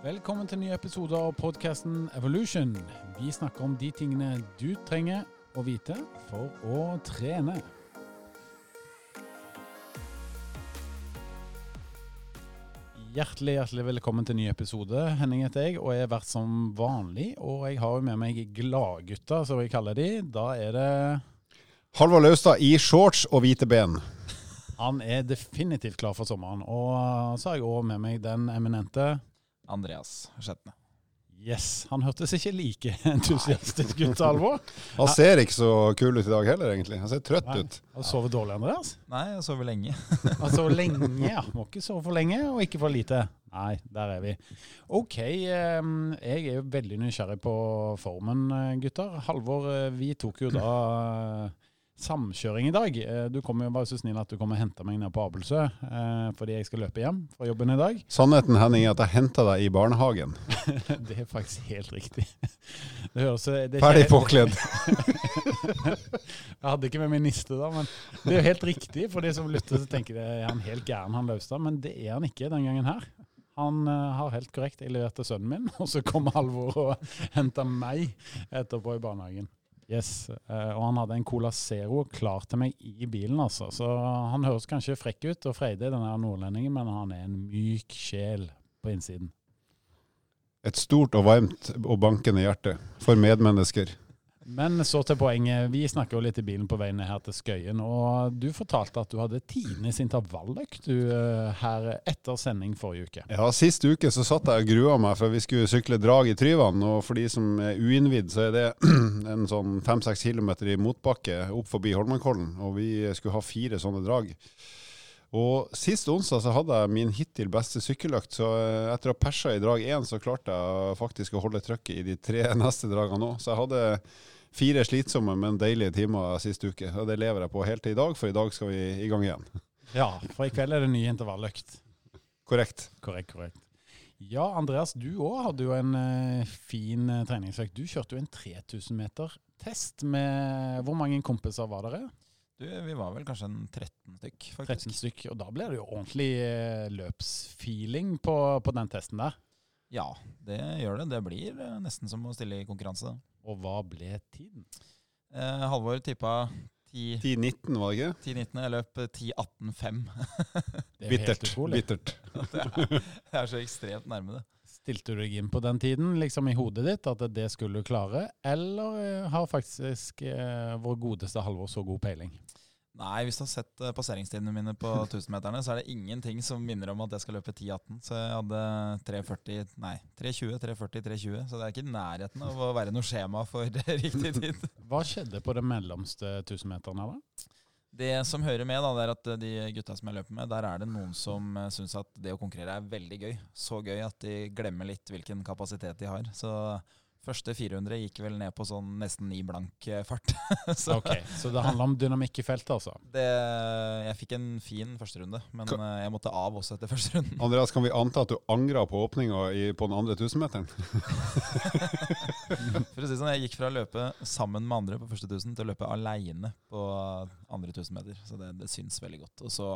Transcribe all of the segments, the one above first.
Velkommen til nye ny episode av podkasten Evolution. Vi snakker om de tingene du trenger å vite for å trene. Hjertelig hjertelig velkommen til ny episode. Henning heter jeg, og jeg er vært som vanlig. Og jeg har jo med meg gladgutta, som vi kaller de. Da er det Halvor Laustad i shorts og hvite ben. Han er definitivt klar for sommeren. Og så har jeg òg med meg den eminente Andreas Skjetne. Yes. Han hørtes ikke like entusiastisk ut, Alvor. Han ser ikke så kul ut i dag heller, egentlig. Han ser trøtt Nei. ut. Har du sovet dårlig, Andreas? Nei, jeg sover lenge. Han sover lenge, ja. Må ikke sove for lenge, og ikke for lite. Nei, der er vi. OK, jeg er jo veldig nysgjerrig på formen, eh, gutter. Halvor, eh, vi tok jo da samkjøring i dag. Eh, Du kommer jo, var så snill at du kommer og henter meg ned på Abelsø eh, fordi jeg skal løpe hjem fra jobben i dag. Sannheten Henning, er at jeg henta deg i barnehagen. Det er faktisk helt riktig. Det høres det er Ferdig påkledd. Jeg hadde ikke med meg niste da, men det er jo helt riktig. For de som lytter, så tenker de er han helt gæren, han Laustad. Men det er han ikke den gangen her. Han eh, har helt korrekt. Jeg leverte sønnen min, og så kom Halvor og henta meg etterpå i barnehagen. Yes, eh, Og han hadde en Cola Zero klar til meg i bilen, altså. Så han høres kanskje frekk ut og freidig, denne nordlendingen, men han er en myk sjel på innsiden. Et stort og varmt og bankende hjerte for medmennesker. Men så til poenget. Vi snakker jo litt i bilen på vei ned her til Skøyen. Og du fortalte at du hadde tidenes intervalløkt eh, her etter sending forrige uke. Ja, Sist uke så satt jeg og grua meg for vi skulle sykle drag i Tryvann. Og for de som er uinnvidd, så er det en sånn fem-seks kilometer i motbakke opp forbi Holmenkollen. Og vi skulle ha fire sånne drag. Og Sist onsdag så hadde jeg min hittil beste sykkeløkt, så eh, etter å ha persa i drag én, så klarte jeg faktisk å holde trøkket i de tre neste dragene òg. Så jeg hadde fire slitsomme, men deilige timer sist uke. Og det lever jeg på helt til i dag, for i dag skal vi i gang igjen. Ja, for i kveld er det ny intervalløkt. Korrekt. Korrekt, korrekt. Ja, Andreas, du òg hadde jo en eh, fin eh, treningsøkt. Du kjørte jo en 3000 meter test med Hvor mange kompiser var dere? Du, vi var vel kanskje en 13 stykk, faktisk. 13 stykk. Og da ble det jo ordentlig eh, løpsfeeling på, på den testen der. Ja, det gjør det. Det blir eh, nesten som å stille i konkurranse. Og hva ble tiden? Eh, Halvor tippa 10 10-19, var det ikke? 10-19. Jeg løp 10-18-5. Det er jo helt Bittert. utrolig. Bittert. Det er så ekstremt nærme det. Stilte du deg inn på den tiden, liksom i hodet ditt, at det skulle du klare? Eller eh, har faktisk eh, vår godeste Halvor så god peiling? Nei, hvis du har sett eh, passeringstidene mine på 1000-meterne, så er det ingenting som minner om at jeg skal løpe 10-18. Så jeg hadde 3.40, nei, 3.20, 3.40, 3.20. Så det er ikke i nærheten av å være noe skjema for riktig tid. Hva skjedde på de mellomste 1000-meterne, da? Det som hører med, da, det er at de gutta som jeg løper med, der er det noen som uh, syns at det å konkurrere er veldig gøy. Så gøy at de glemmer litt hvilken kapasitet de har. Så første 400 gikk vel ned på sånn nesten i blank eh, fart. så Ok, Så det handler om dynamikk i feltet, altså? det, jeg fikk en fin førsterunde, men eh, jeg måtte av også etter første runden. Andreas, kan vi anta at du angra på åpninga på den andre 1000-meteren? For å si sånn, Jeg gikk fra å løpe sammen med andre på første 1000 til å løpe aleine på andre 1000 meter. Så det, det syns veldig godt. Og så,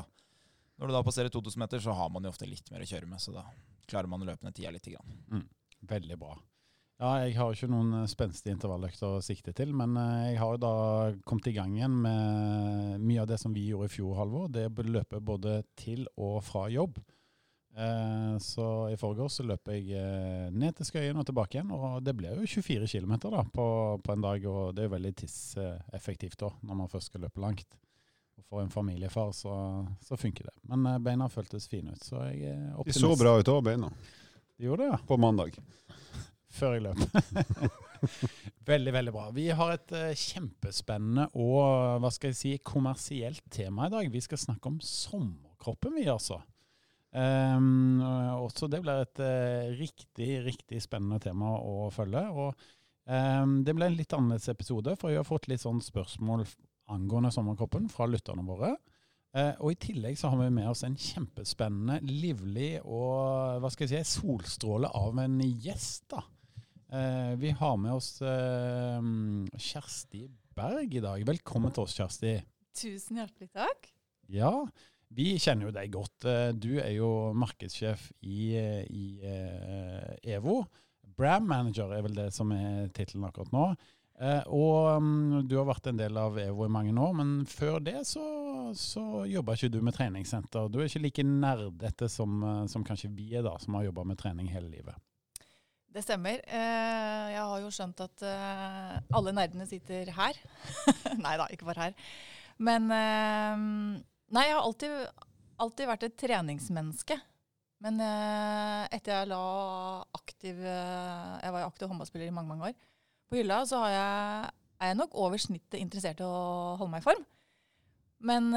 når du da passerer 2000 meter, så har man jo ofte litt mer å kjøre med. Så da klarer man å løpe ned tida litt. Grann. Veldig bra. Ja, jeg har ikke noen eh, spenstige intervalløkter å sikte til, men eh, jeg har jo da kommet i gang igjen med mye av det som vi gjorde i fjor, Halvor. Det er å løpe både til og fra jobb. Eh, så i forgårs løp jeg eh, ned til Skøyen og tilbake igjen, og det ble jo 24 km da, på, på en dag. Og det er jo veldig tidseffektivt da, når man først skal løpe langt. Og for en familiefar så, så funker det. Men eh, beina føltes fine ut, så jeg er De så bra ut òg, beina, De gjorde det, ja på mandag. før jeg løp. veldig, veldig bra. Vi har et kjempespennende og hva skal jeg si, kommersielt tema i dag. Vi skal snakke om sommerkroppen, vi altså. Um, også det blir et uh, riktig, riktig spennende tema å følge. Og um, det ble en litt annerledes episode, for jeg har fått litt sånn spørsmål angående sommerkroppen fra lytterne våre. Uh, og i tillegg så har vi med oss en kjempespennende, livlig og hva skal jeg si, solstråle av en gjest. da. Uh, vi har med oss eh, Kjersti Berg i dag. Velkommen til oss, Kjersti. Tusen hjertelig takk. Ja, Vi kjenner jo deg godt. Eh, du er jo markedssjef i, eh, i uh, EVO. Bram manager er vel det som er tittelen akkurat nå. Uh, og um, du har vært en del av EVO i mange år, men før det så, så jobba ikke du med treningssenter. Du er ikke like nerdete som, som kanskje vi er, da, som har jobba med trening hele livet. Det stemmer. Eh, jeg har jo skjønt at eh, alle nerdene sitter her. nei da, ikke bare her. Men eh, Nei, jeg har alltid, alltid vært et treningsmenneske. Men etter jeg la aktiv Jeg var jo aktiv håndballspiller i mange mange år. På hylla så jeg, er jeg nok over snittet interessert i å holde meg i form. Men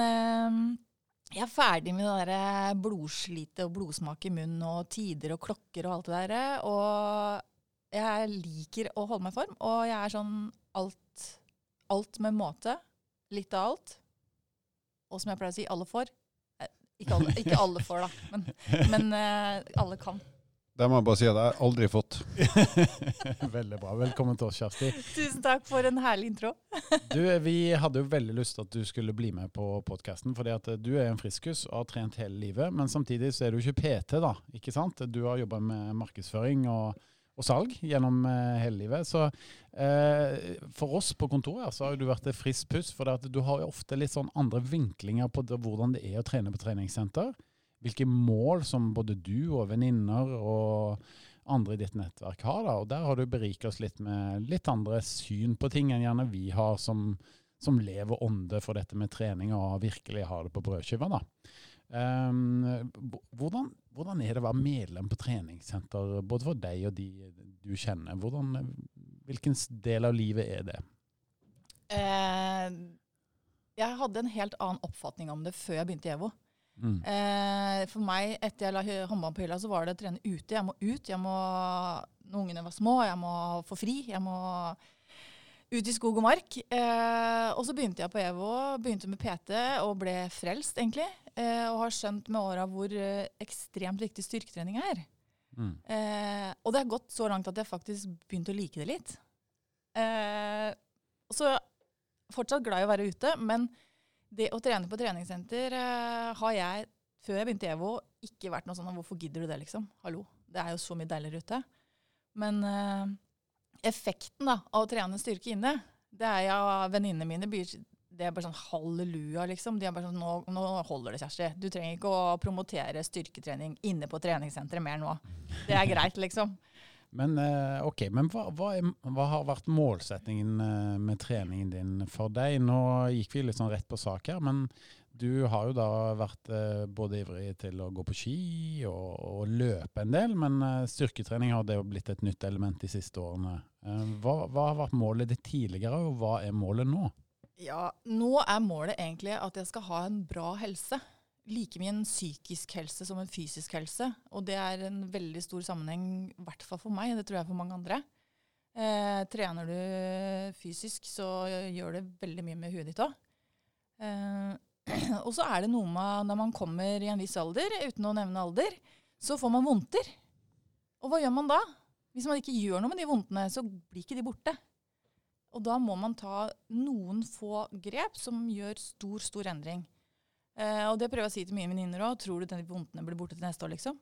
jeg er ferdig med det der blodslitet og blodsmak i munnen og tider og klokker og alt det der. Og jeg liker å holde meg i form, og jeg er sånn alt, alt med måte. Litt av alt. Og som jeg pleier å si, alle får. Eh, ikke alle, ikke alle får, da, men, men uh, alle kan. Det må jeg bare si at jeg har aldri fått. veldig bra. Velkommen til oss, Kjersti. Tusen takk for en herlig intro. du, Vi hadde jo veldig lyst til at du skulle bli med på podkasten. fordi at du er en friskus og har trent hele livet. Men samtidig så er du ikke PT, da. ikke sant? Du har jobba med markedsføring og, og, salg gjennom eh, hele livet. Så eh, for oss på kontoret så har du vært et friskt puss. For du har jo ofte litt sånn andre vinklinger på det, hvordan det er å trene på treningssenter hvilke mål som både du og venninner og andre i ditt nettverk har. Da. Og Der har du beriket oss litt med litt andre syn på ting enn gjerne vi har som, som lever ånde for dette med trening og virkelig har det på brødskiva. da. Um, hvordan, hvordan, er det å være medlem på treningssenter, både for deg og de du kjenner? Hvordan, hvilken del av livet er det? Uh, jeg hadde en helt annen oppfatning om det før jeg begynte i EVO. Mm. Eh, for meg, etter jeg la håndballen på hylla, så var det å trene ute. Jeg må ut. Jeg må, når ungene var små, jeg må få fri. Jeg må ut i skog og mark. Eh, og så begynte jeg på EVO, begynte med PT og ble frelst, egentlig. Eh, og har skjønt med åra hvor eh, ekstremt viktig styrketrening er. Mm. Eh, og det har gått så langt at jeg faktisk begynte å like det litt. Eh, så fortsatt glad i å være ute, men det å trene på treningssenter uh, har jeg, før jeg begynte i EVO, ikke vært noe sånn 'hvorfor gidder du det', liksom? Hallo. Det er jo så mye deiligere ute. Men effekten da, av å trene styrke inne, det er ja, venninnene mine det er bare sånn halleluja, liksom. De er bare sånn nå, nå, holder det, Kjersti. Du trenger ikke å promotere styrketrening inne på treningssenteret mer nå. Det er greit, liksom. Men eh, ok, men hva, hva, er, hva, har vært målsettingen eh, med treningen din for deg? Nå gikk vi litt sånn rett på sak her, men du har jo da vært eh, både ivrig til å gå på ski og, og løpe en del, men styrketrening har det jo blitt et nytt element de siste årene. Hva, hva har vært målet ditt tidligere, og hva er målet nå? Ja, Nå er målet egentlig at jeg skal ha en bra helse like mye en psykisk helse som en fysisk helse. Og det er en veldig stor sammenheng, i hvert fall for meg, det tror jeg for mange andre. Eh, trener du fysisk, så gjør det veldig mye med huet ditt òg. Eh, og så er det noe med når man kommer i en viss alder, uten å nevne alder, så får man vondter. Og hva gjør man da? Hvis man ikke gjør noe med de vondtene, så blir ikke de borte. Og da må man ta noen få grep som gjør stor, stor endring. Eh, og det prøver jeg å si til mine venninner òg. Tror du de vondtene blir borte til neste år, liksom?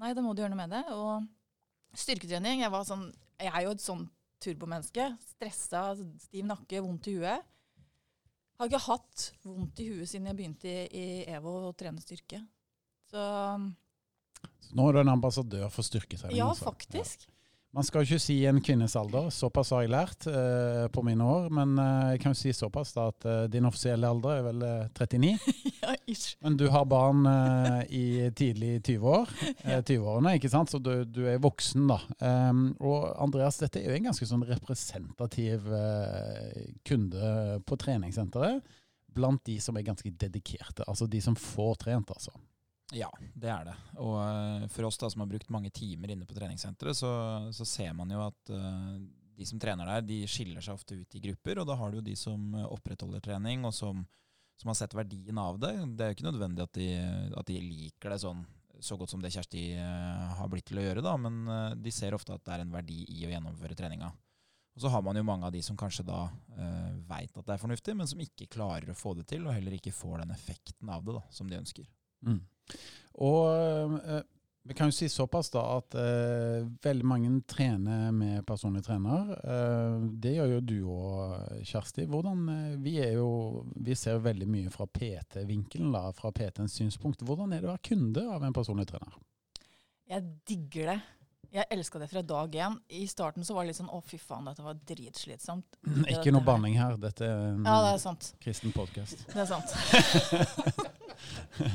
Nei, da må du gjøre noe med det. Og styrketrening Jeg, sånn, jeg er jo et sånn turbomenneske. Stressa, stiv nakke, vondt i huet. Har ikke hatt vondt i huet siden jeg begynte i, i EVO å trene styrke. Så, Så nå er du en ambassadør for styrketrening? Ja, altså. faktisk. Ja. Man skal ikke si en kvinnes alder, såpass har jeg lært eh, på mine år. Men eh, jeg kan jo si såpass da at eh, din offisielle alder er vel 39. Eh, ja, ish. Men du har barn eh, i tidlig 20-år, 20-årene, ikke sant? så du, du er voksen, da. Um, og Andreas, dette er jo en ganske sånn representativ eh, kunde på treningssenteret. Blant de som er ganske dedikerte, altså de som får trent, altså. Ja, det er det. Og uh, for oss da, som har brukt mange timer inne på treningssenteret, så, så ser man jo at uh, de som trener der, de skiller seg ofte ut i grupper. Og da har du jo de som opprettholder trening, og som, som, har sett verdien av det. Det er jo ikke nødvendig at de, at de liker det sånn så godt som det Kjersti har blitt til å gjøre, da, men de ser ofte at det er en verdi i å gjennomføre treninga. Og så har man jo mange av de som kanskje da uh, veit at det er fornuftig, men som ikke klarer å få det til, og heller ikke får den effekten av det da, som de ønsker. Mm. Og uh, vi kan jo si såpass da at eh, veldig mange trener med personlig trener. Eh, det gjør jo du òg, Kjersti. Hvordan, eh, vi, jo, vi, ser jo veldig mye fra PT-vinkelen, fra PT-ens synspunkt. Hvordan er det å være kunde av en personlig trener? Jeg digger det. Jeg elska det fra dag én. I starten så var det litt sånn å fy faen, dette var dritslitsomt. Ikke noe banning her. Dette er en ja, det er sant. kristen podkast. Det er sant.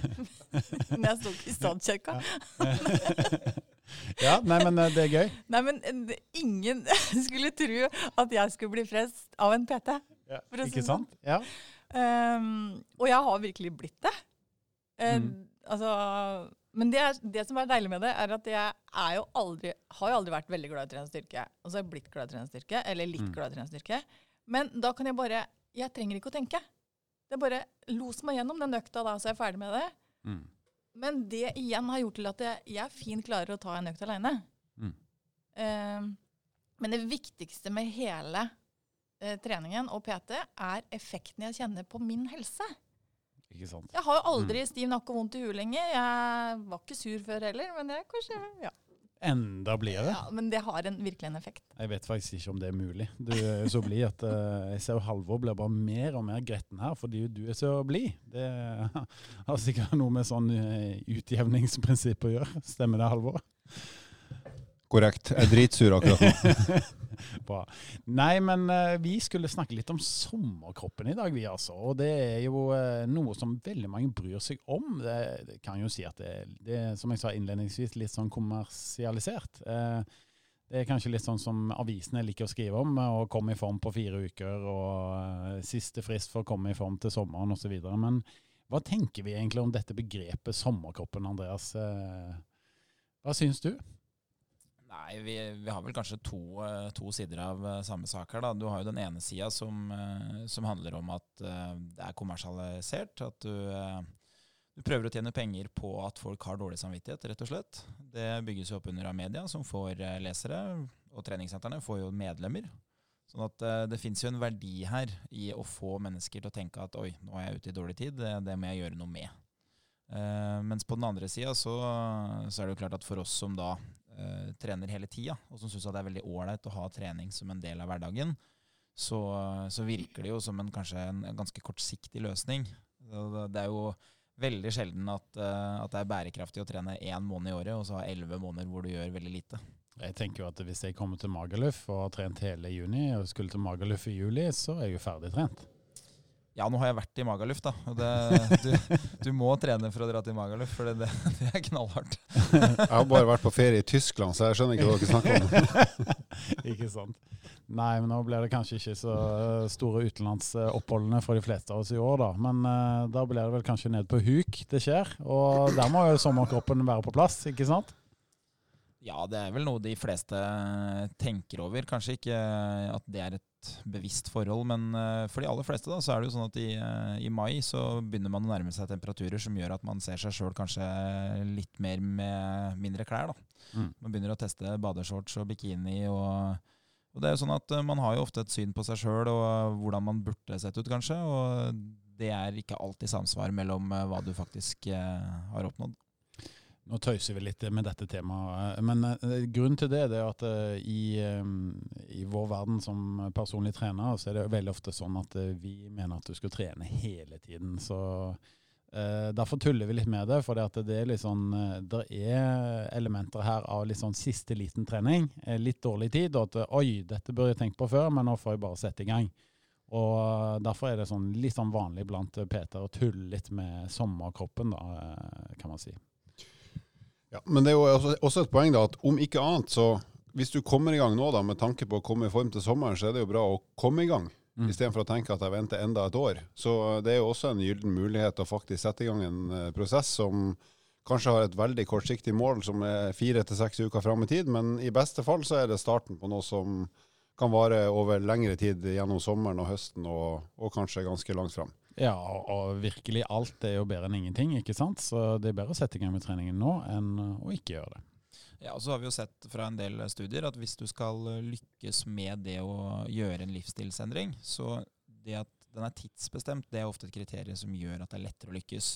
Men jeg sto ikke i Stadkirka. ja, nei, men eh, det er gøy. Nei, men eh, ingen skulle tro at jeg skulle bli frelst av en PT. Ja, ikke sånn. sant? Ja. Um, og jeg har virkelig blitt det. Uh, mm. Altså men det, er, det, som er deilig med det, er at jeg er jo aldri, har jo aldri vært veldig glad i å trene styrke. Og så har jeg blitt glad i å trene styrke, eller litt mm. glad i å trene styrke. Men da kan jeg bare Jeg trenger ikke å tenke. Det er bare los meg gjennom den økta, da, så er jeg ferdig med det. Mm. Men det igjen har gjort til at jeg, jeg fint klarer å ta en økt aleine. Mm. Uh, men det viktigste med hele uh, treningen og PT er effekten jeg kjenner på min helse. Ikke sant? Jeg har jo aldri mm. stiv nakke og vondt i huet lenger. Jeg var ikke sur før heller, men jeg kanskje ja. Enda blidere. Ja, men det har en, virkelig en effekt. Jeg vet faktisk ikke om det er mulig. Du er så blid at uh, jeg ser jo Halvor blir bare mer og mer gretten her fordi du er så blid. Det har sikkert noe med sånn uh, utjevningsprinsipp å gjøre. Stemmer det, Halvor? Korrekt. Jeg er dritsur akkurat nå. Bra. Nei, men uh, vi skulle snakke litt om sommerkroppen i dag, vi altså. Og det er jo uh, noe som veldig mange bryr seg om. Det, det kan jo si at det, det, som jeg sa innledningsvis, litt sånn kommersialisert. Uh, det er kanskje litt sånn som avisene liker å skrive om, å komme i form på fire uker og siste frist for å komme i form til sommeren osv. Men hva tenker vi egentlig om dette begrepet sommerkroppen, Andreas? hva syns du? Nei, vi, vi, har vel kanskje to, eh, to, sider av eh, samme sak her. Da. Du har jo den ene sida som, eh, som, handler om at det er kommersialisert. At du, du, prøver å tjene penger på at folk har dårlig samvittighet, rett og slett. Det bygges jo opp under av media, som får lesere. Og treningssentrene får jo medlemmer. Sånn at det fins jo en verdi her i å få mennesker til å tenke at oi, nå er jeg ute i dårlig tid, det, det må jeg gjøre noe med. Uh, mens på den andre sida så, så, er det jo klart at for oss som da uh, trener hele tida, og som syns det er veldig ålreit å ha trening som en del av hverdagen, så, så virker det jo som en kanskje en, ganske kortsiktig løsning. Det er jo veldig sjelden at, uh, at, det er bærekraftig å trene én måned i året, og så ha elleve måneder hvor du gjør veldig lite. Jeg tenker jo at Hvis jeg kommer til Magaluf og har trent hele juni, og skulle til Magaluf i juli, så er jeg jo ferdig trent. Ja, nå har jeg vært i Magaluf, da. Det, du, du, må trene for å dra til Magaluf, for det, det, er knallhardt. jeg har bare vært på ferie i Tyskland, så jeg skjønner ikke hva dere snakker om. ikke sant. Nei, men nå blir det kanskje ikke så eh, store utenlandsoppholdene for de fleste av oss i år, da. Men uh, da blir det vel kanskje ned på huk det skjer. Og der må jo sommerkroppen være på plass, ikke sant? Ja, det er vel noe de fleste tenker over. Kanskje ikke at det er et bevisst forhold, men eh, for de aller fleste da, så er det jo sånn at i, eh, i, mai så begynner man å nærme seg temperaturer som gjør at man ser seg sjøl kanskje litt mer med mindre klær. da. Mm. Man begynner å teste badeshorts og bikini. og, og det er jo sånn at eh, Man har jo ofte et syn på seg sjøl og hvordan man burde sett ut, kanskje. og det er ikke alltid samsvar mellom hva du faktisk har oppnådd. Nå tøyser vi litt med dette temaet, men uh, grunnen til det, det er at uh, i, i, vår verden som personlig trener, så er det veldig ofte sånn at vi mener at du skal trene hele tiden. Så Derfor tuller vi litt med det, for det er litt sånn, det er elementer her av litt sånn siste liten trening. Litt dårlig tid, og at oi, dette burde jeg tenkt på før, men nå får jeg bare sette i gang. Og Derfor er det sånn, litt sånn vanlig blant Peter å tulle litt med sommerkroppen, da, kan man si. Ja, Men det er jo også et poeng da, at om ikke annet, så hvis du kommer i gang nå da, med tanke på å komme i form til sommeren, så er det jo bra å komme i gang. Mm. Istedenfor å tenke at jeg venter enda et år. Så eh, det er jo også en gyllen mulighet å faktisk sette i gang en uh, prosess som kanskje har et veldig kortsiktig mål, som er fire til seks uker fram i tid. Men i beste fall så er det starten på noe som kan vare over lengre tid gjennom sommeren og høsten, og, og kanskje ganske langt fram. Ja, og virkelig alt er jo bedre enn ingenting, ikke sant. Så det er bedre å sette i gang med treningen nå enn å ikke gjøre det. Ja, og så har vi jo sett fra en del studier at hvis du skal lykkes med det å gjøre en livsstilsendring, så det at den er tidsbestemt, det er ofte et kriterium som gjør at det er lettere å lykkes.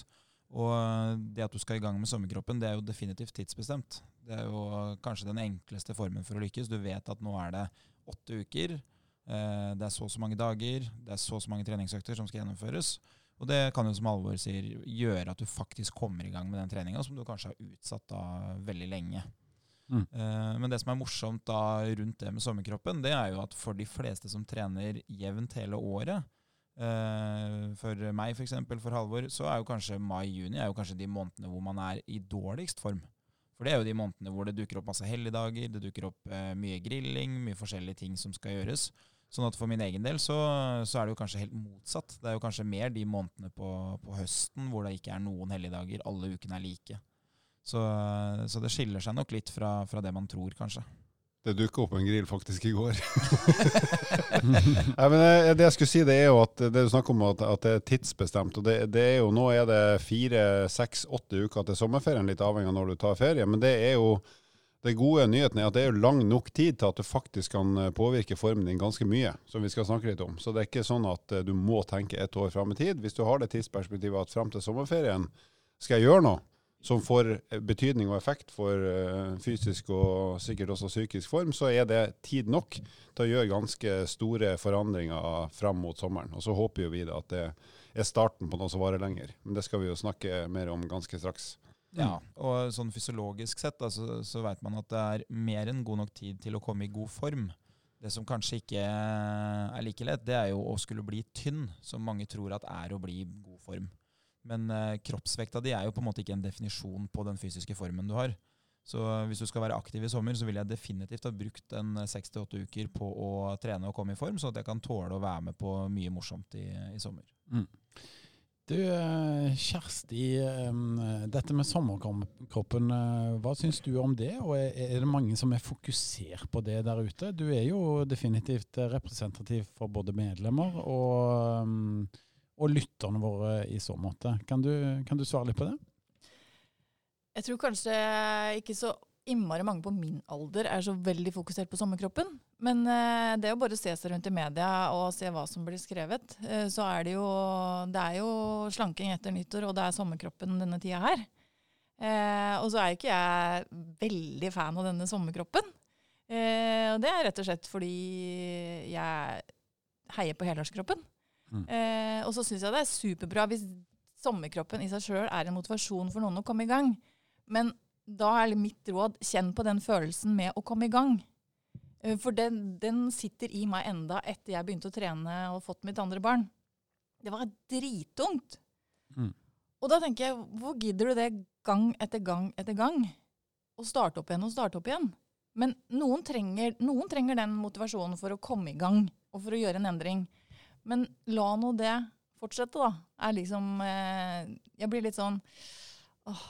Og det at du skal i gang med sommerkroppen, det er jo definitivt tidsbestemt. Det er jo kanskje den enkleste formen for å lykkes. Du vet at nå er det åtte uker, det er så og så mange dager, det er så og så mange treningsøkter som skal gjennomføres. Og det kan jo, som Alvor sier, gjøre at du faktisk kommer i gang med den treninga som du kanskje har utsatt da veldig lenge. Mm. Uh, men det som er morsomt da rundt det med sommerkroppen, det er jo at for de fleste som trener jevnt hele året, uh, for meg f.eks., for, for Halvor, så er jo kanskje mai-juni er jo kanskje de månedene hvor man er i dårligst form. For det er jo de månedene hvor det dukker opp masse helligdager, det dukker opp mye grilling, mye forskjellige ting som skal gjøres. Sånn at for min egen del så, så, er det jo kanskje helt motsatt. Det er jo kanskje mer de månedene på, på høsten hvor det ikke er noen helligdager. Alle ukene er like. Så, så, det skiller seg nok litt fra, fra det man tror, kanskje. Det dukka opp en grill faktisk i går. Nei, men det, det jeg skulle si, det er jo at det du snakker om at, at det er tidsbestemt. og det, det, er jo, Nå er det fire, seks, åtte uker til sommerferien, litt avhengig av når du tar ferie. Men det er jo det gode nyheten er at det er lang nok tid til at du faktisk kan eh, påvirke formen din ganske mye, som vi skal snakke litt om. Så det er ikke sånn at eh, du må tenke ett år fram i tid. Hvis du har det tidsperspektivet at fram til sommerferien skal jeg gjøre noe som får eh, betydning og effekt for fysisk og sikkert også psykisk form, så er det tid nok til å gjøre ganske store forandringer fram mot sommeren. Og så håper vi at det er starten på noe som varer lenger. Men det skal vi jo snakke mer om ganske straks. Ja, og sånn fysiologisk sett da, så, så vet man at det er mer enn god nok tid til å komme i god form. Det som kanskje ikke er like lett, det er jo å skulle bli tynn, som mange tror at er å bli i god form. Men eh, kroppsvekta di er jo på en måte ikke en definisjon på den fysiske formen du har. Så hvis du skal være aktiv i sommer, så vil jeg definitivt ha brukt en seks til åtte uker på å trene og komme i form, så at jeg kan tåle å være med på mye morsomt i, i sommer. Mm. Du, eh, Kjersti. Dette med sommerkroppen, eh, hva syns du om det? Og er det mange som er fokusert på det der ute? Du er jo definitivt representativ for både medlemmer og, og lytterne våre i så måte. Kan du, kan du svare litt på det? Jeg tror kanskje ikke så innmari mange på min alder er så veldig fokusert på sommerkroppen. Men eh, det å bare se seg rundt i media og se hva som blir skrevet, eh, så er det jo Det er jo slanking etter nyttår, og det er sommerkroppen denne tida her. Eh, og så er ikke jeg veldig fan av denne sommerkroppen. Eh, og det er rett og slett fordi jeg heier på helårskroppen. Mm. Eh, og så syns jeg det er superbra hvis sommerkroppen i seg sjøl er en motivasjon for noen å komme i gang. Men da er mitt råd kjenn på den følelsen med å komme i gang. Eh, for den, den, sitter i meg enda etter jeg begynte å trene og fått mitt andre barn. Det var drittungt. Mm. Og da tenker jeg, hvor gidder du det gang etter gang etter gang? Å starte opp igjen og starte opp igjen. Men noen trenger, noen trenger den motivasjonen for å komme i gang og for å gjøre en endring. Men la nå det fortsette, da. Er liksom eh, Jeg blir litt sånn åh,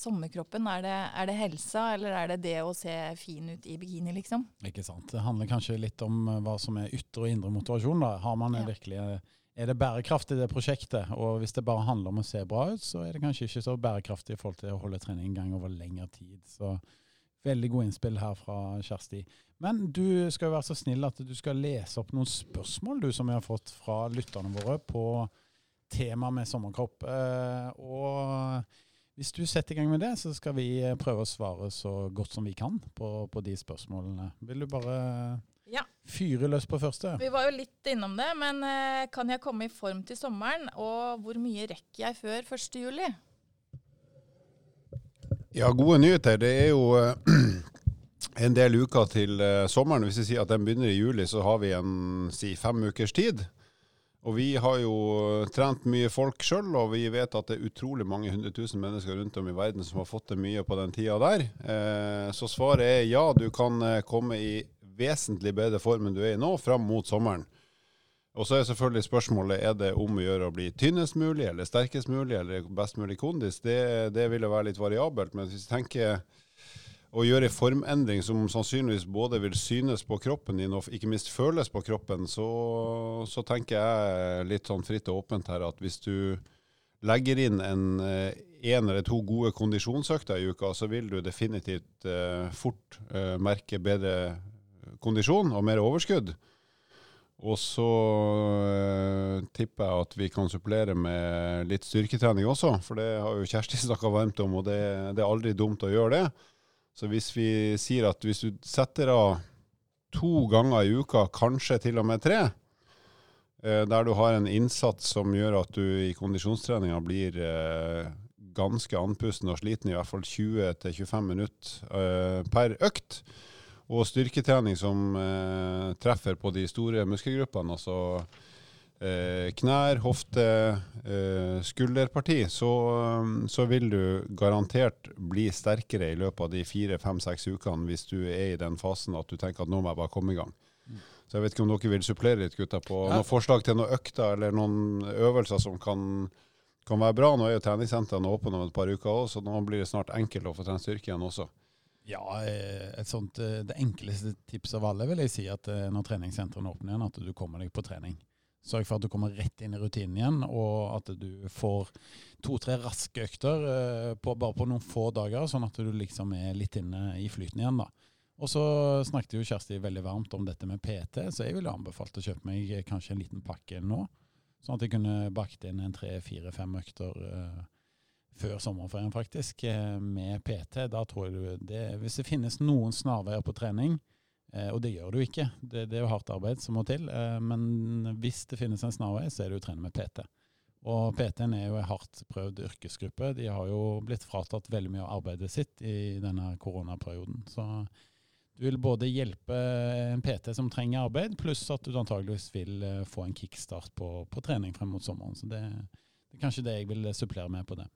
sommerkroppen? Er det, er det, helsa, eller er det det å se fin ut i bikini, liksom? Ikke sant. Det handler kanskje litt om eh, hva som er ytre og indre motivasjon. da. Har man ja. virkelig, eh, Er det bærekraftig, det prosjektet? Og hvis det bare handler om å se bra ut, så er det kanskje ikke så bærekraftig i forhold til å holde trening en gang over lengre tid. Så veldig god innspill her fra Kjersti. Men du skal jo være så snill at du skal lese opp noen spørsmål du som vi har fått fra lytterne våre på temaet med sommerkropp. Eh, og hvis du setter i gang med det, så skal vi eh, prøve å svare så godt som vi kan på, på de spørsmålene. Vil du bare ja. fyre løs på første? Vi var jo litt innom det, men eh, kan jeg komme i form til sommeren? Og hvor mye rekker jeg før 1.7? Ja, gode nyheter. Det er jo eh, en del uker til sommeren. Hvis vi sier at den begynner i juli, så har vi en si fem ukers tid. Og vi har jo trent mye folk sjøl, og vi vet at det er utrolig mange hundre tusen mennesker rundt om i verden som har fått til mye på den tida der. Eh, så svaret er ja, du kan eh, komme i vesentlig bedre form enn du er i nå, fram mot sommeren. Og så er selvfølgelig spørsmålet er det om å gjøre å bli tynnest mulig, eller sterkest mulig, eller best mulig kondis. Det, det vil jo være litt variabelt. Men hvis vi tenker å gjøre en formendring som sannsynligvis både vil synes på kroppen din og ikke minst føles på kroppen, så, så tenker jeg litt sånn fritt og åpent her at hvis du legger inn en, en eller to gode kondisjonsøkter i uka, så vil du definitivt fort merke bedre kondisjon og mer overskudd. Og så eh, tipper jeg at vi kan supplere med litt styrketrening også, for det har jo Kjersti snakka varmt om, og det, det, er aldri dumt å gjøre det. Så hvis vi sier at hvis du setter av to ganger i uka, kanskje til og med tre, uh, der du har en innsats som gjør at du i kondisjonstreninga blir uh, ganske andpusten og sliten, i hvert fall 20-25 minutter per økt, og styrketrening som eh, treffer på de store muskelgruppene, altså eh, knær, hofte, eh, skulderparti, så, så, vil du garantert bli sterkere i løpet av de fire, fem, seks ukene hvis du er i den fasen at du tenker at nå må jeg bare komme i gang. Så jeg vet ikke om dere vil supplere litt, gutta, på noen forslag til noen økter eller noen øvelser som kan, kan være bra. Nå er jo treningssentrene åpne om et par uker òg, så nå blir det snart enkelt å få trent styrke igjen også. Ja, eh, et sånt, eh, Det enkleste tipset av alle vil jeg si at eh, når treningssentrene åpner igjen, at du kommer deg på trening. Sørg for at du kommer rett inn i rutinen igjen, og at du får to-tre raske økter på, bare på noen få dager, sånn at du liksom er litt inne i flyten igjen. da. Og så snakket jo Kjersti veldig varmt om dette med PT, så jeg ville anbefalt å kjøpe meg kanskje en liten pakke nå. Sånn at jeg kunne bakt inn en tre, fire, fem økter før sommerferien, faktisk, eh, med PT. Da tror jeg det, Hvis det finnes noen snarveier på trening, eh, og det gjør du ikke, det, det, er jo hardt arbeid som må til, eh, men hvis det finnes en snarvei, så er det å trene med PT. Og PT-en er jo en hardt prøvd yrkesgruppe. De har jo blitt fratatt veldig mye av arbeidet sitt i denne koronaperioden. Så du vil både hjelpe en PT som trenger arbeid, pluss at du antageligvis vil få en kickstart på, på trening frem mot sommeren. Så det, det er kanskje det jeg vil supplere med på det.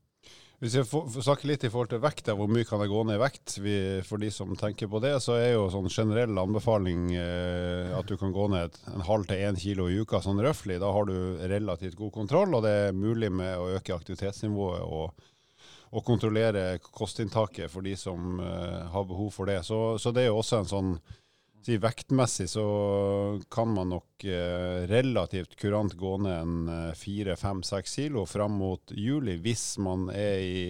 Hvis jeg snakker snakke litt i forhold til vekt, hvor mye kan jeg gå ned i vekt? Vi, for de som tenker på det, så er jo sånn generell anbefaling eh, at du kan gå ned en halv til én kilo i uka, sånn røftlig. Da har du relativt god kontroll, og det er mulig med å øke aktivitetsnivået og, og kontrollere kostinntaket for de som eh, har behov for det. Så, så det er jo også en sånn si, vektmessig så kan man nok eh, relativt kurant gå ned en eh, fire, fem, seks kilo fram mot juli, hvis man er i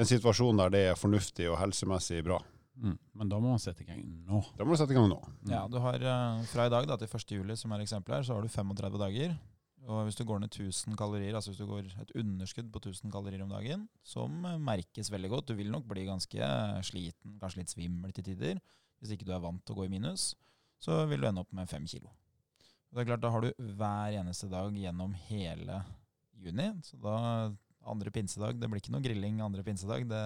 en situasjon der det er fornuftig og helsemessig bra. Mm. Men da må man sette i gang nå. Da må du sette i gang nå. Mm. Ja, du har eh, Fra i dag da, til 1. juli, som er eksempelet her, så har du 35 dager. Og hvis du går ned 1000 kalorier, altså hvis du går et underskudd på 1000 kalorier om dagen, som eh, merkes veldig godt Du vil nok bli ganske sliten, kanskje litt svimmel til tider hvis ikke du er vant til å gå i minus, så vil du ende opp med fem kilo. det er klart, Da har du hver eneste dag gjennom hele juni. Så da andre pinsedag Det blir ikke noe grilling andre pinsedag. Det,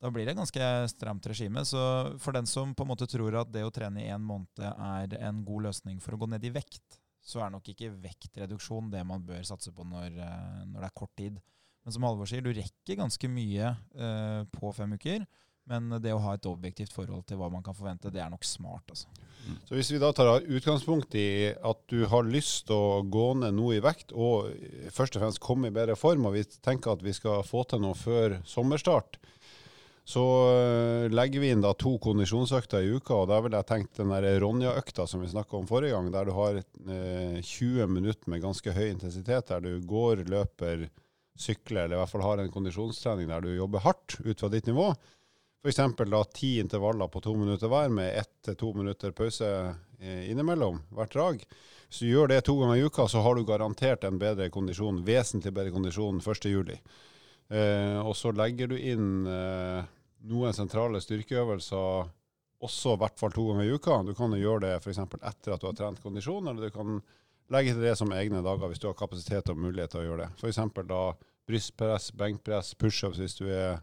da blir det ganske stramt regime. Så for den som på en måte tror at det å trene i en måned er en god løsning for å gå ned i vekt, så er nok ikke vektreduksjon det man bør satse på når, eh, når det er kort tid. Men som Halvor sier, du rekker ganske mye uh, på fem uker. Men det å ha et objektivt forhold til hva man kan forvente, det er nok smart. Altså. Mm. Så Hvis vi da tar utgangspunkt i at du har lyst til å gå ned noe i vekt, og først og fremst komme i bedre form, og vi tenker at vi skal få til noe før sommerstart, så eh, legger vi inn da to kondisjonsøkter i uka. og Da vil jeg tenkt den Ronja-økta som vi snakka om forrige gang, der du har eh, 20 minutter med ganske høy intensitet, der du går, løper, sykler, eller i hvert fall har en kondisjonstrening der du jobber hardt ut fra ditt nivå. F.eks. ti intervaller på to minutter hver, med ett til to minutter pause eh, innimellom hvert drag. Hvis du gjør det to ganger i uka, så har du garantert en bedre kondisjon, vesentlig bedre kondisjon 1.7. Eh, og så legger du inn eh, noen sentrale styrkeøvelser også i hvert fall to ganger i uka. Du kan jo gjøre det f.eks. etter at du har trent kondisjon, eller du kan legge til det som egne dager hvis du har kapasitet og mulighet til å gjøre det. F.eks. da brystpress, benkpress, pushups hvis du er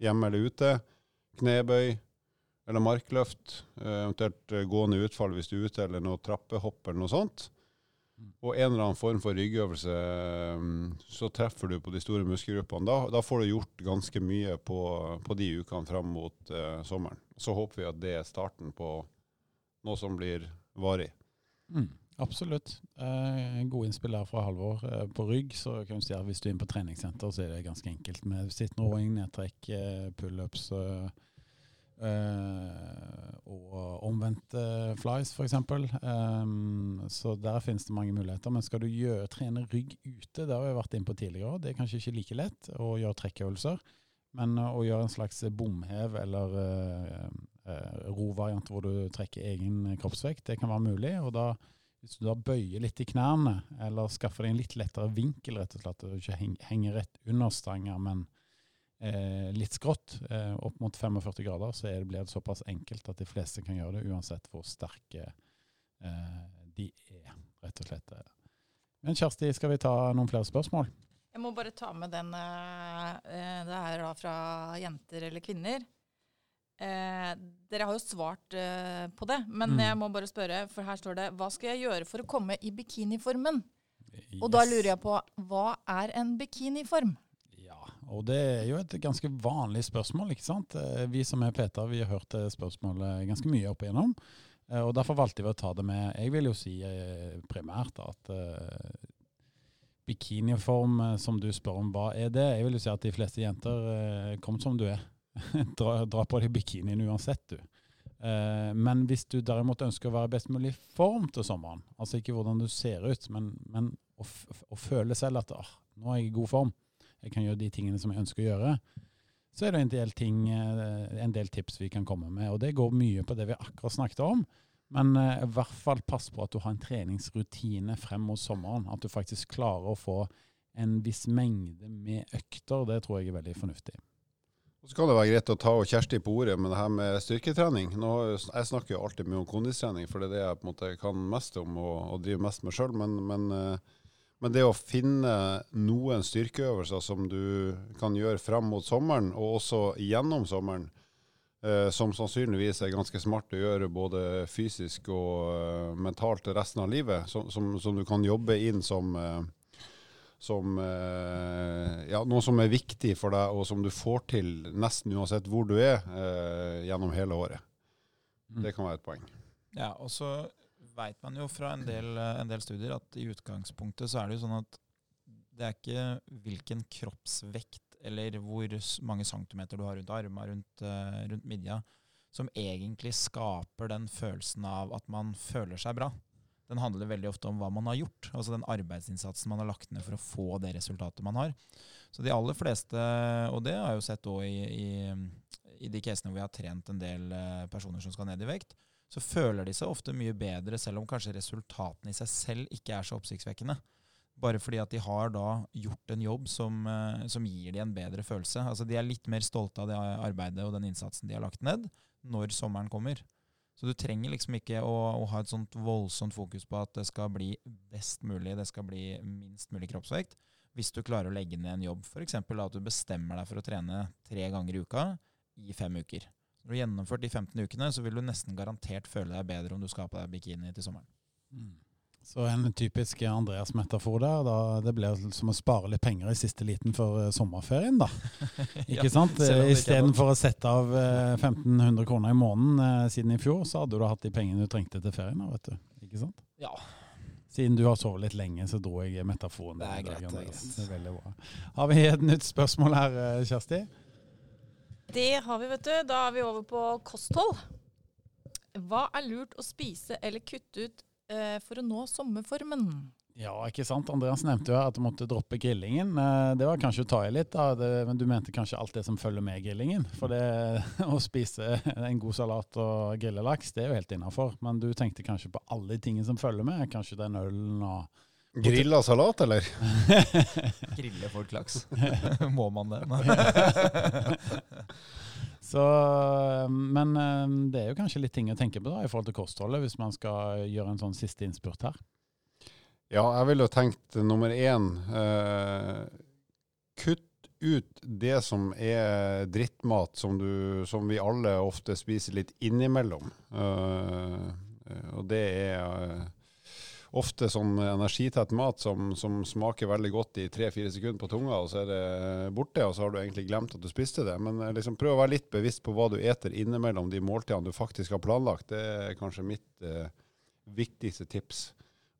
hjemme eller ute knebøy eller markløft, eh, eventuelt eh, gående utfall hvis du er ute, eller noe trappehopp eller noe sånt. Mm. Og en eller annen form for ryggøvelse, mm, så treffer du på de store muskelgruppene. Da, da får du gjort ganske mye på, på de ukene fram mot uh, sommeren. Så håper vi at det er starten på noe som blir varig. Mm, absolutt. Eh, gode innspill der fra Halvor. Eh, på rygg så kan du si at hvis du er inne på treningssenter, så er det ganske enkelt med sittende roing, nedtrekk, pullups. Eh, og omvendte flies, f.eks. Um, så der finnes det mange muligheter. Men skal du gjøre, trene rygg ute, det har vi vært inne på tidligere, det er kanskje ikke like lett å gjøre trekkøvelser. Men uh, å gjøre en slags bomhev eller rovariant hvor du trekker egen kroppsvekt, det kan være mulig. og da hvis du da bøyer litt i knærne, eller skaffer deg en litt lettere vinkel, rett og slett, du ikke henger rett under stanga, men eh, litt skrått, eh, opp mot 45 grader, så det, blir det såpass enkelt at de fleste kan gjøre det, uansett hvor sterke eh, de er, rett og slett. Men Kjersti, skal vi ta noen flere spørsmål? Jeg må bare ta med den eh, eh, Det er da fra jenter eller kvinner. Eh, dere har jo svart eh, på det, men mm. jeg må bare spørre, for her står det Hva skal jeg gjøre for å komme i bikiniformen? Yes. Og da lurer jeg på, hva er en bikiniform? Og det er jo et ganske vanlig spørsmål, ikke sant. Eh, vi som er Peter, vi har hørt det spørsmålet ganske mye opp igjennom. Eh, og derfor valgte vi å ta det med. Jeg vil jo si eh, primært at bikiniform, som du spør om, hva er det? Jeg vil jo si at de fleste jenter, kom som du er, dra, dra, på deg bikinien uansett, du. Men hvis du derimot ønsker å være best mulig form til sommeren, altså ikke hvordan du ser ut, men, men å, å, føle selv at ah, nå er jeg i god form, jeg kan gjøre de tingene som jeg ønsker å gjøre, så er det en del, ting, eh, en del tips vi kan komme med. Og det går mye på det vi akkurat snakket om. Men uh, i hvert fall pass på at du har en treningsrutine frem mot sommeren. At du faktisk klarer å få en viss mengde med økter. Det tror jeg er veldig fornuftig. Så kan det være greit å ta og Kjersti på ordet med det her med styrketrening. Nå, jeg snakker jo alltid mye om kondistrening, for det er det jeg på en måte kan mest om og, og driver mest med sjøl. Men, men uh, men det å finne noen styrkeøvelser som du kan gjøre fram mot sommeren, og også gjennom sommeren, eh, som sannsynligvis er ganske smart å gjøre både fysisk og eh, mentalt resten av livet, som, som, som, du kan jobbe inn som, eh, som uh, ja, noe som er viktig for deg, og som du får til nesten uansett hvor du er gjennom hele året. Mm. Det kan være et poeng. Ja, og så veit man jo fra en del, eh, en del, studier at i utgangspunktet så er det jo sånn at det er ikke hvilken kroppsvekt eller hvor mange centimeter du har rundt armene, rundt, uh, rundt midja, som egentlig skaper den følelsen av at man føler seg bra. Den handler veldig ofte om hva man har gjort, altså den arbeidsinnsatsen man har lagt ned for å få det resultatet man har. Så de aller fleste, og det har jeg jo sett òg i, i, i, de casene hvor vi har trent en del eh, personer som skal ned i vekt, så føler de seg ofte mye bedre, selv om kanskje resultatene i seg selv ikke er så oppsiktsvekkende. Bare fordi at de har da gjort en jobb som, eh, som gir de en bedre følelse. Altså De er litt mer stolte av det arbeidet og den innsatsen de har lagt ned, når sommeren kommer. Så du trenger liksom ikke å, å, ha et sånt voldsomt fokus på at det skal bli best mulig, det skal bli minst mulig kroppsvekt, hvis du klarer å legge ned en jobb. F.eks. at du bestemmer deg for å trene tre ganger i uka i fem uker. Når du har gjennomført de 15 ukene, så vil du nesten garantert føle deg bedre om du skal ha på deg bikini til sommeren. Mm. Så en typisk Andreas-metafor der, da, det blir som å spare litt penger i siste liten for uh, sommerferien, da. Ikke ja, sant? Istedenfor å sette av uh, 1500 kroner i måneden uh, siden i fjor, så hadde du hatt de pengene du trengte til ferien. Da, vet du. Ikke sant? Ja. Siden du har sovet litt lenge, så dro jeg metaforen. Det er greit. Det er, det er veldig bra. Har vi et nytt spørsmål her, Kjersti? Det har vi, vet du. Da er vi over på kosthold. Hva er lurt å spise eller kutte ut eh, for å nå sommerformen? Ja, ikke sant. Andreas nevnte jo at du måtte droppe grillingen. Eh, det var kanskje å ta i litt, da. Det, men du mente kanskje alt det som følger med grillingen. For det å spise en god salat og grille laks, det er jo helt innafor. Men du tenkte kanskje på alle tingene som følger med. Kanskje den ølen og Grilla salat, eller? Grille folk laks. Må man det? Så, men eh, det er jo kanskje litt ting å tenke på da, i forhold til kostholdet, hvis man skal gjøre en sånn siste innspurt her. Ja, jeg ville jo tenkt nummer én eh, Kutt ut det som er drittmat, som, du, som vi alle ofte spiser litt innimellom. Eh, og det er ofte sånn energitett mat som, som smaker veldig godt i tre-fire sekunder på tunga, og så er det borte, og så har du egentlig glemt at du spiste det. Men eh, liksom prøv å være litt bevisst på hva du eter innimellom de måltidene du faktisk har planlagt. Det er kanskje mitt eh, viktigste tips.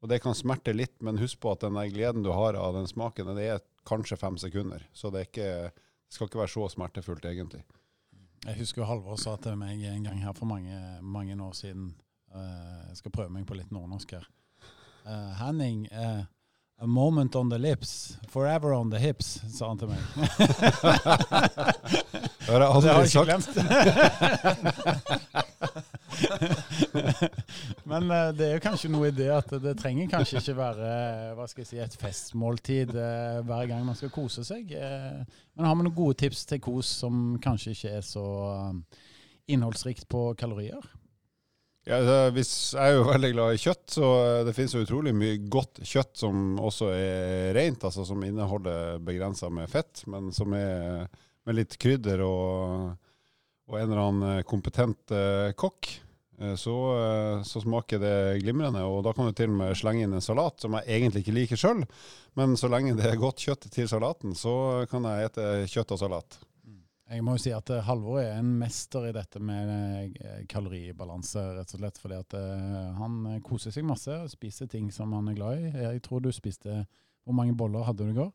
Og det kan smerte litt, men husk på at den gleden du har av den smaken, det er kanskje fem sekunder. Så det, ikke, det skal ikke være så smertefullt, egentlig. Jeg husker Halvor sa til meg en gang her for mange, mange år siden uh, Jeg skal prøve meg på litt nordnorsk her. Uh, Henning, uh, a moment on the lips, forever on the hips, sa han til meg. det har jeg aldri sagt. Men uh, det er jo kanskje noe i det at det trenger kanskje ikke være hva skal jeg si, et festmåltid uh, hver gang man skal kose seg. Uh, men har vi noen gode tips til kos som kanskje ikke er så innholdsrikt på kalorier? Ja, hvis, jeg er jo veldig glad i kjøtt, så det finnes jo utrolig mye godt kjøtt som også er rent, altså som inneholder begrensa med fett, men som er med litt krydder og, og en eller annen kompetent eh, kokk. Så, så, smaker det glimrende, og da kan du til og med slenge inn en salat som jeg egentlig ikke liker sjøl, men så lenge det er godt kjøtt til salaten, så kan jeg ete kjøtt og salat. Jeg må jo si at Halvor er en mester i dette med kaloribalanse, rett og slett. Fordi at han koser seg masse og spiser ting som han er glad i. Jeg tror du spiste Hvor mange boller hadde du i går?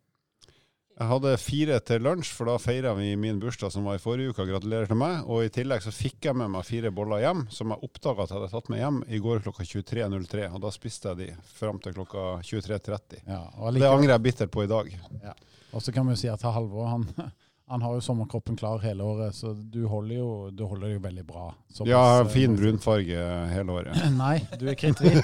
Jeg hadde fire til lunsj, for da feira vi min bursdag som var i forrige uke. Gratulerer til meg. Og i tillegg så fikk jeg med meg fire boller hjem, som jeg oppdaga at jeg hadde tatt med hjem i går klokka 23.03. Og da spiste jeg de fram til klokka 23.30. Ja, det angrer jeg bittert på i dag. Ja. Og så kan vi jo si at Halvor han han har jo sommerkroppen klar hele året, så du holder jo, du holder jo veldig bra. Ja, fin brun farge hele året. Nei, du er kritthvit.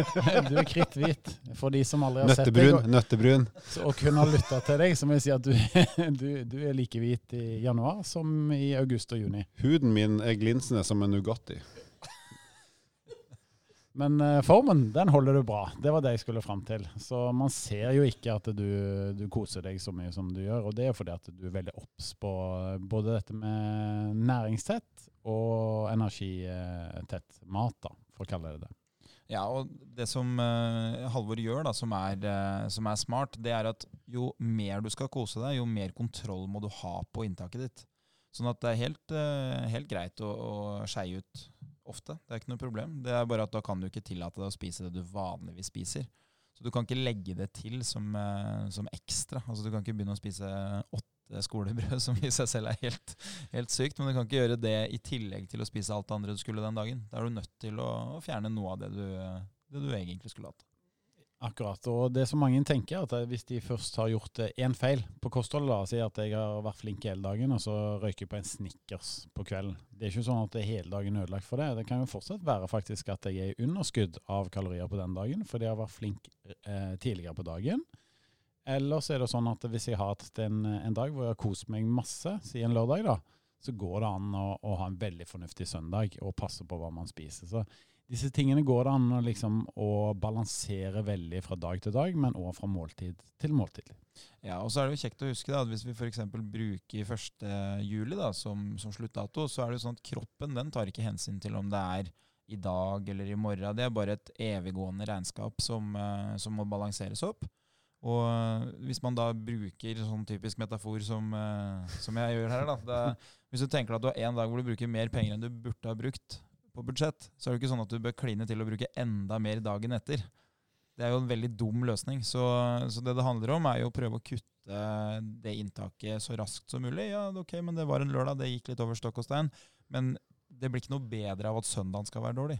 du er kritthvit. For de som aldri har nøttebrun, sett deg. Nøttebrun. Og kun har lytta til deg, så må jeg si at du, du, du, er like hvit i januar som i august og juni. Huden min er glinsende som en Nugatti. Men uh, formen, den holder du bra. Det var det jeg skulle fram til. Så man ser jo ikke at du, du, koser deg så mye som du gjør. Og det er fordi at du er veldig obs på både dette med næringstett og energitett mat, da, for å kalle det det. Ja, og det som uh, Halvor gjør, da, som er, uh, som er, smart, det er at jo mer du skal kose deg, jo mer kontroll må du ha på inntaket ditt. Sånn at det er helt, helt greit å, å skeie ut ofte. Det er ikke noe problem. Det er bare at Da kan du ikke tillate deg å spise det du vanligvis spiser. Så Du kan ikke legge det til som, eh, som ekstra. Altså Du kan ikke begynne å spise åtte skolebrød, som i seg selv er helt, helt, sykt. Men du kan ikke gjøre det i tillegg til å spise alt det andre du skulle den dagen. Da er du nødt til å, å fjerne noe av det du, det du egentlig skulle hatt. Akkurat. Og det som mange tenker, at hvis de først har gjort én feil på kostholdet, da, si at jeg har vært flink hele dagen, og så røyker jeg på en Snickers på kvelden. Det er ikke sånn at det er hele dagen ødelagt for det. Det kan jo fortsatt være faktisk at jeg er i underskudd av kalorier på den dagen, fordi jeg har vært flink eh, tidligere på dagen. Eller så er det sånn at hvis jeg har hatt en, en dag hvor jeg har kost meg masse, si en lørdag, da, så går det an å, å ha en veldig fornuftig søndag og passe på hva man spiser. Så disse tingene går det an liksom, å balansere veldig fra dag til dag, men òg fra måltid til måltid. Ja, og så er det jo kjekt å huske da, at Hvis vi f.eks. bruker 1. juli da, som, som, sluttdato, så er det jo sånn at kroppen den tar ikke hensyn til om det er i dag eller i morgen. Det er bare et eviggående regnskap som, uh, som må balanseres opp. Og uh, hvis man da bruker sånn typisk metafor som, uh, som jeg gjør her, da, det, Hvis du tenker at du har en dag hvor du bruker mer penger enn du burde ha brukt, på budsjett, så er det ikke sånn at du bør kline til å bruke enda mer dagen etter. Det er jo en veldig dum løsning. Så, så, det det handler om, er jo å prøve å kutte det inntaket så raskt som mulig. Ja, ok, men det var en lørdag, det gikk litt over stokk og stein. Men det blir ikke noe bedre av at søndagen skal være dårlig.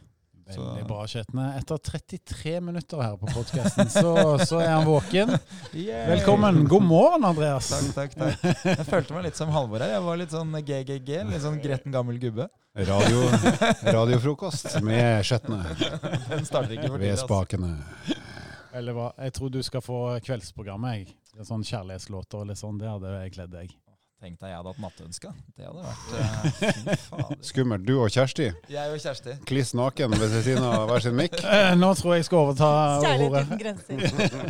Veldig bra, Kjetne. Etter 33 minutter her på podkasten, så, så, er han våken. Yay. Velkommen. God morgen, Andreas. Takk, takk, takk. Jeg følte meg litt som Halvor her. Jeg var litt sånn GGG, litt sånn gretten gammel gubbe. Radio, radiofrokost med Kjetne. Den starter ikke for Ved spakene. Veldig bra. Jeg tror du skal få kveldsprogrammet. jeg. Sånn Kjærlighetslåter og litt sånn, det hadde jeg kledd deg. Tenk deg jeg hadde hatt nattønska. Det hadde vært uh, Skummelt. Du og Kjersti. Jeg og Kjersti. Kliss naken ved siden av hver sin mikk. Uh, nå tror jeg jeg skal overta ordet.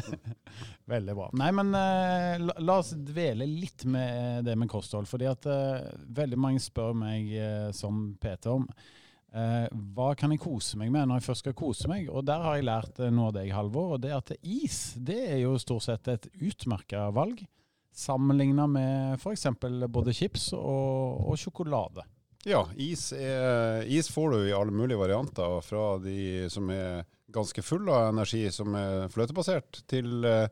Veldig bra. Nei, men uh, la, la, oss dvele litt med det med kosthold. fordi at veldig mange spør meg som PT om hva kan jeg kose meg med når jeg først skal kose meg? Og der har jeg lært noe av deg, Halvor. Og det at is det er jo stort sett et utmerka valg. Sammenligna med f.eks. både chips og, og, sjokolade. Ja, is, er, is, får du i alle mulige varianter. Fra de som er ganske fulle av energi, som er fløtebasert, til uh,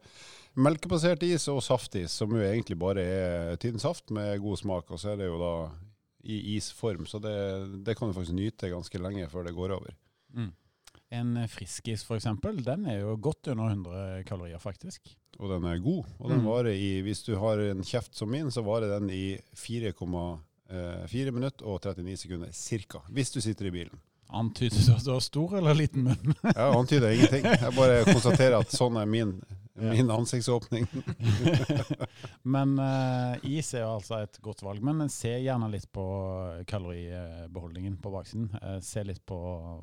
melkebasert is og saftis, som jo egentlig bare er tynn saft med god smak. Og så er det jo da i isform. Så det, det, kan du faktisk nyte ganske lenge før det går over. Mm. En friskis f.eks., den er jo godt under 100 kalorier, faktisk. Og den er god. Og den mm. varer i, hvis du har en kjeft som min, så varer den i 4,4 eh, minutter og 39 sekunder ca. Hvis du sitter i bilen. Antyder du at du har stor eller liten munn? Jeg antyder ingenting. Jeg bare konstaterer at sånn er min, min ansiktsåpning. men uh, is er jo altså et godt valg. Men se gjerne litt på kaloribeholdningen på baksiden. Uh, se litt på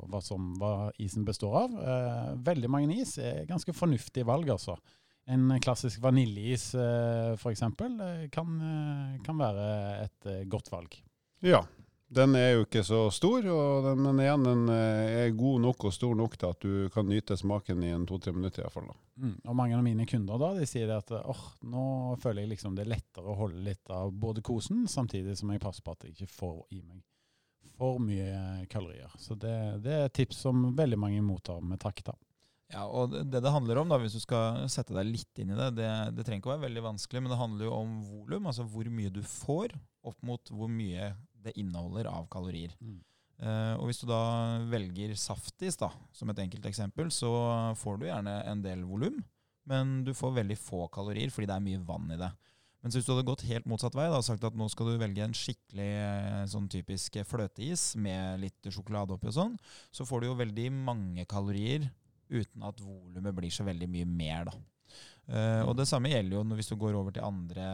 hva, som, hva isen består av. Uh, veldig mange is er ganske fornuftige valg, altså. En klassisk vaniljeis f.eks. Kan, kan være et godt valg. Ja, den er jo ikke så stor, den, men igjen, den eh, er god nok og stor nok til at du kan nyte smaken i en to-tre minutter. i hvert fall. Mm, og Mange av mine kunder da, de sier at oh, nå føler jeg liksom det er lettere å holde litt av både kosen, samtidig som jeg passer på at jeg ikke får i meg for mye kalorier. Så det, det er et tips som veldig mange mottar med takk. da. Ja, og det det handler om, da, hvis du skal sette deg litt inn i det, det, det trenger ikke å være veldig vanskelig, men det handler jo om volum, altså hvor mye du får, opp mot hvor mye det inneholder av kalorier. Mm. Uh, og Hvis du da velger saftis da, som et enkelt eksempel, så får du gjerne en del volum, men du får veldig få kalorier fordi det er mye vann i det. Men hvis du hadde gått helt motsatt vei da, og sagt at nå skal du velge en skikkelig eh, sånn typisk fløteis med litt sjokolade oppi og sånn, så får du jo veldig mange kalorier uten at volumet blir så veldig mye mer. da. Uh, og Det samme gjelder jo hvis du går over til andre,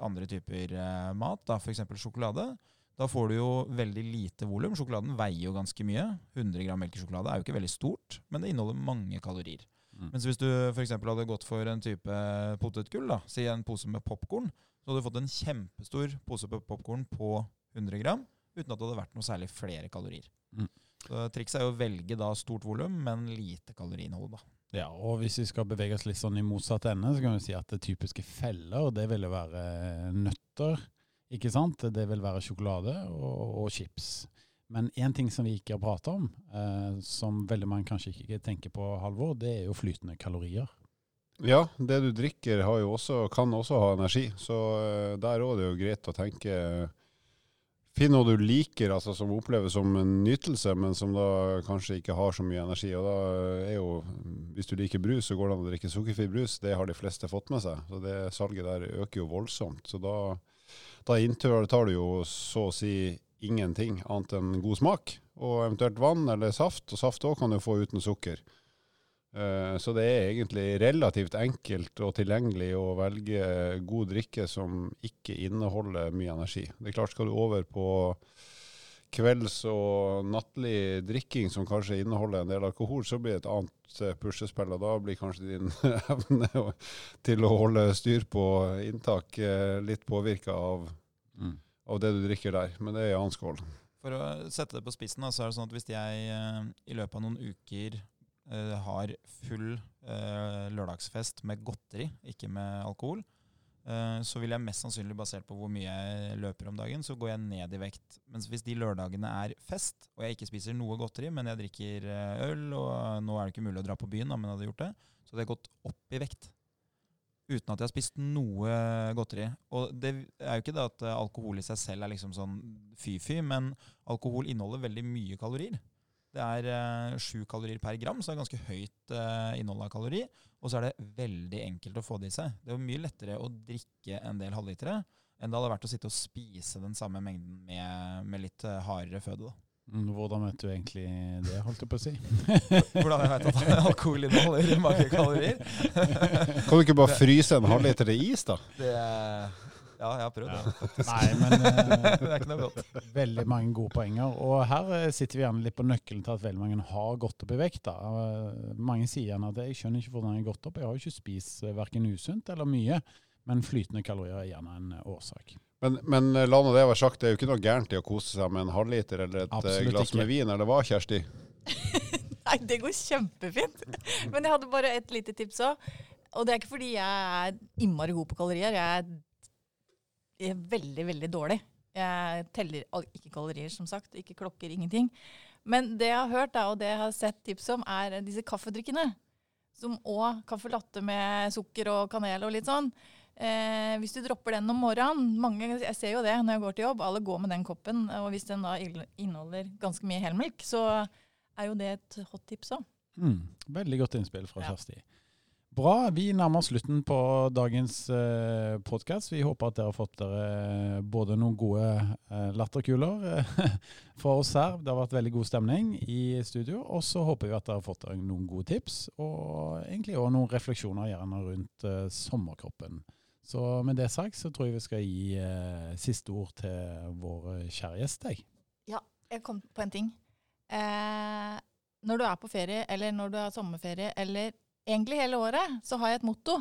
andre typer uh, mat, da, f.eks. sjokolade. Da får du jo veldig lite volum. Sjokoladen veier jo ganske mye. 100 gram melkesjokolade er jo ikke veldig stort, men det inneholder mange kalorier. Mm. Mens hvis du f.eks. hadde gått for en type potetgull, da, si en pose med popkorn, så hadde du fått en kjempestor pose med popkorn på 100 gram uten at det hadde vært noe særlig flere kalorier. Mm. Så Trikset er jo å velge da stort volum, men lite kaloriinnhold. da. Ja, og Hvis vi skal bevege oss litt sånn i motsatt ende, så kan vi si at det typiske feller det vil jo være nøtter. Ikke sant? Det vil være sjokolade og, og chips. Men én ting som vi ikke har prata om, eh, som veldig mange kanskje ikke tenker på, Halvor, det er jo flytende kalorier. Ja, det du drikker også, kan også ha energi. Så eh, der òg er det jo greit å tenke Finn noe du liker, altså som oppleves som en nytelse, men som da kanskje ikke har så mye energi. Og da er jo, Hvis du liker brus, så går det an å drikke sukkerfri brus. Det har de fleste fått med seg. Så det salget der øker jo voldsomt. Så da da inntar du jo så å si ingenting annet enn god smak, og eventuelt vann eller saft. Og saft òg kan du få uten sukker. Uh, så det er egentlig relativt enkelt og tilgjengelig å velge god drikke som ikke inneholder mye energi. Det er klart Skal du over på kvelds- og nattlig drikking som kanskje inneholder en del alkohol, så blir det et annet eh, puslespill. Og da blir kanskje din evne til å holde styr på inntak eh, litt påvirka av, mm. av, det du drikker der. Men det er en annen skål. For å sette det på spissen, så er det sånn at hvis jeg eh, i løpet av noen uker har full lørdagsfest med godteri, ikke med alkohol, så vil jeg mest sannsynlig, basert på hvor mye jeg løper om dagen, så går jeg ned i vekt. Mens hvis de lørdagene er fest, og jeg ikke spiser noe godteri, men jeg drikker eh, øl, og nå er det ikke mulig å dra på byen, da, men jeg hadde gjort det, så hadde jeg gått opp i vekt. Uten at jeg har spist noe godteri. Og det er jo ikke det at alkohol i seg selv er liksom sånn fy-fy, men alkohol inneholder veldig mye kalorier. Det er sju uh, kalorier per gram, så det er ganske høyt uh, innhold av kalori. Og så er det veldig enkelt å få det i seg. Det er mye lettere å drikke en del halvlitere enn det hadde vært å sitte og spise den samme mengden med, med litt uh, hardere føde. da. Mm, hvordan vet du egentlig det, holdt jeg på å si? Hvordan jeg vet at alkohol inneholder mange kalorier? kan du ikke bare fryse en halvliter i is, da? Det ja, jeg har prøvd det, faktisk. Nei, men uh, det er ikke noe godt. Veldig mange gode poenger. Og her uh, sitter vi gjerne litt på nøkkelen til at veldig mange har gått opp i vekt. Uh, mange sier gjerne at jeg skjønner ikke hvordan jeg har gått opp. Jeg har jo ikke spist uh, verken usunt eller mye. Men flytende kalorier er gjerne en årsak. Men, men la nå det være sagt, det er jo ikke noe gærent i å kose seg med en halvliter eller et Absolutt glass ikke. med vin, eller hva, Kjersti? Nei, det går kjempefint. Men jeg hadde bare et lite tips òg. Og det er ikke fordi jeg er innmari god på kalorier. Jeg er veldig, veldig dårlig. Jeg teller ikke kalorier, som sagt. Ikke klokker, ingenting. Men det jeg har hørt, da, og det jeg har sett tips om, er disse kaffedrikkene. Som òg caffè latte med sukker og kanel og litt sånn. Eh, hvis du dropper den om morgenen mange, Jeg ser jo det når jeg går til jobb. Alle går med den koppen. Og hvis den da inneholder ganske mye helmelk, så er jo det et hot tips òg. Mm, veldig godt innspill fra Ja. Kjersti. Bra. Vi nærmer oss slutten på dagens eh, podkast. Vi håper at dere har fått dere både noen gode eh, latterkuler eh, fra oss her. Det har vært veldig god stemning i studio. Og så håper vi at dere har fått dere noen gode tips, og egentlig også noen refleksjoner gjerne rundt eh, sommerkroppen. Så med det sagt så tror jeg vi skal gi eh, siste ord til vår eh, kjære gjest. Jeg. Jeg kom på en ting. Eh, når du er på ferie, eller når du har sommerferie, eller egentlig hele året, så har jeg et motto.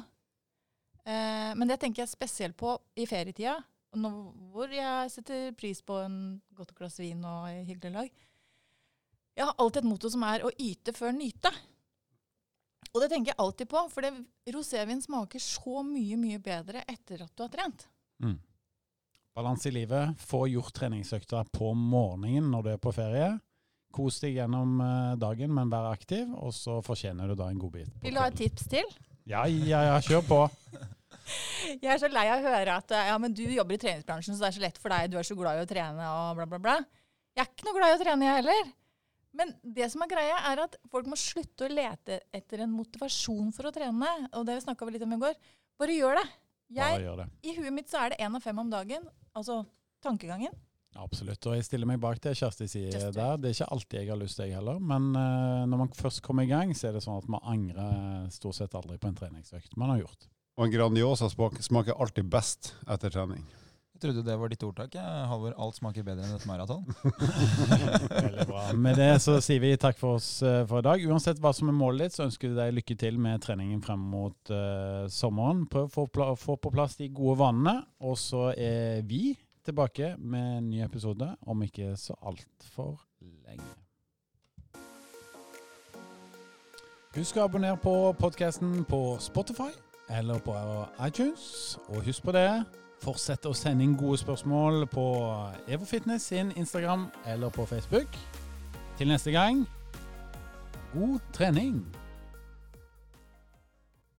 Eh, men det tenker jeg spesielt på i ferietida, nå, hvor jeg setter pris på en godt glass vin og hyggelig lag. Jeg har alltid et motto som er å yte før nyte. Og det tenker jeg alltid på, for rosévin smaker så mye, mye bedre etter at du har trent. Mm. Balanse i livet. Få gjort treningsøkta på morgenen når du er på ferie. Kos deg gjennom eh, dagen, men vær aktiv, og så fortjener du da en godbit. Vil du ha et tips til? Ja, ja, ja, kjør på. Jeg er så lei av å høre at ja, men du jobber i treningsbransjen, så det er så lett for deg, du er så glad i å trene og bla, bla, bla. Jeg er ikke noe glad i å trene, jeg heller. Men det som er greia, er at folk må slutte å lete etter en motivasjon for å trene. Og det snakka vi litt om i går. Bare gjør det. Bare Jeg, gjør det. I huet mitt så er det én av fem om dagen. Altså tankegangen. Absolutt. Og jeg stiller meg bak det Kjersti sier Just der. Det er ikke alltid jeg har lyst til, jeg heller. Men uh, når man først kommer i gang, så er det sånn at man angrer stort sett aldri på en treningsøkt man har gjort. Og en Grandiosa smaker alltid best etter trening. Jeg trodde det var ditt ordtak, jeg, Halvor. Alt smaker bedre enn et maraton. Veldig bra. Med det så sier vi takk for oss eh, for i dag. Uansett hva som er målet ditt, så ønsker vi deg lykke til med treningen frem mot uh, sommeren. Prøv å få, få på plass de gode vanene. Og så er vi tilbake med en ny episode om ikke så altfor lenge. Husk å abonnere på podkasten på Spotify eller på iTunes. Og husk på det, fortsett å sende inn gode spørsmål på EvoFitness sin Instagram eller på Facebook. Til neste gang, god trening!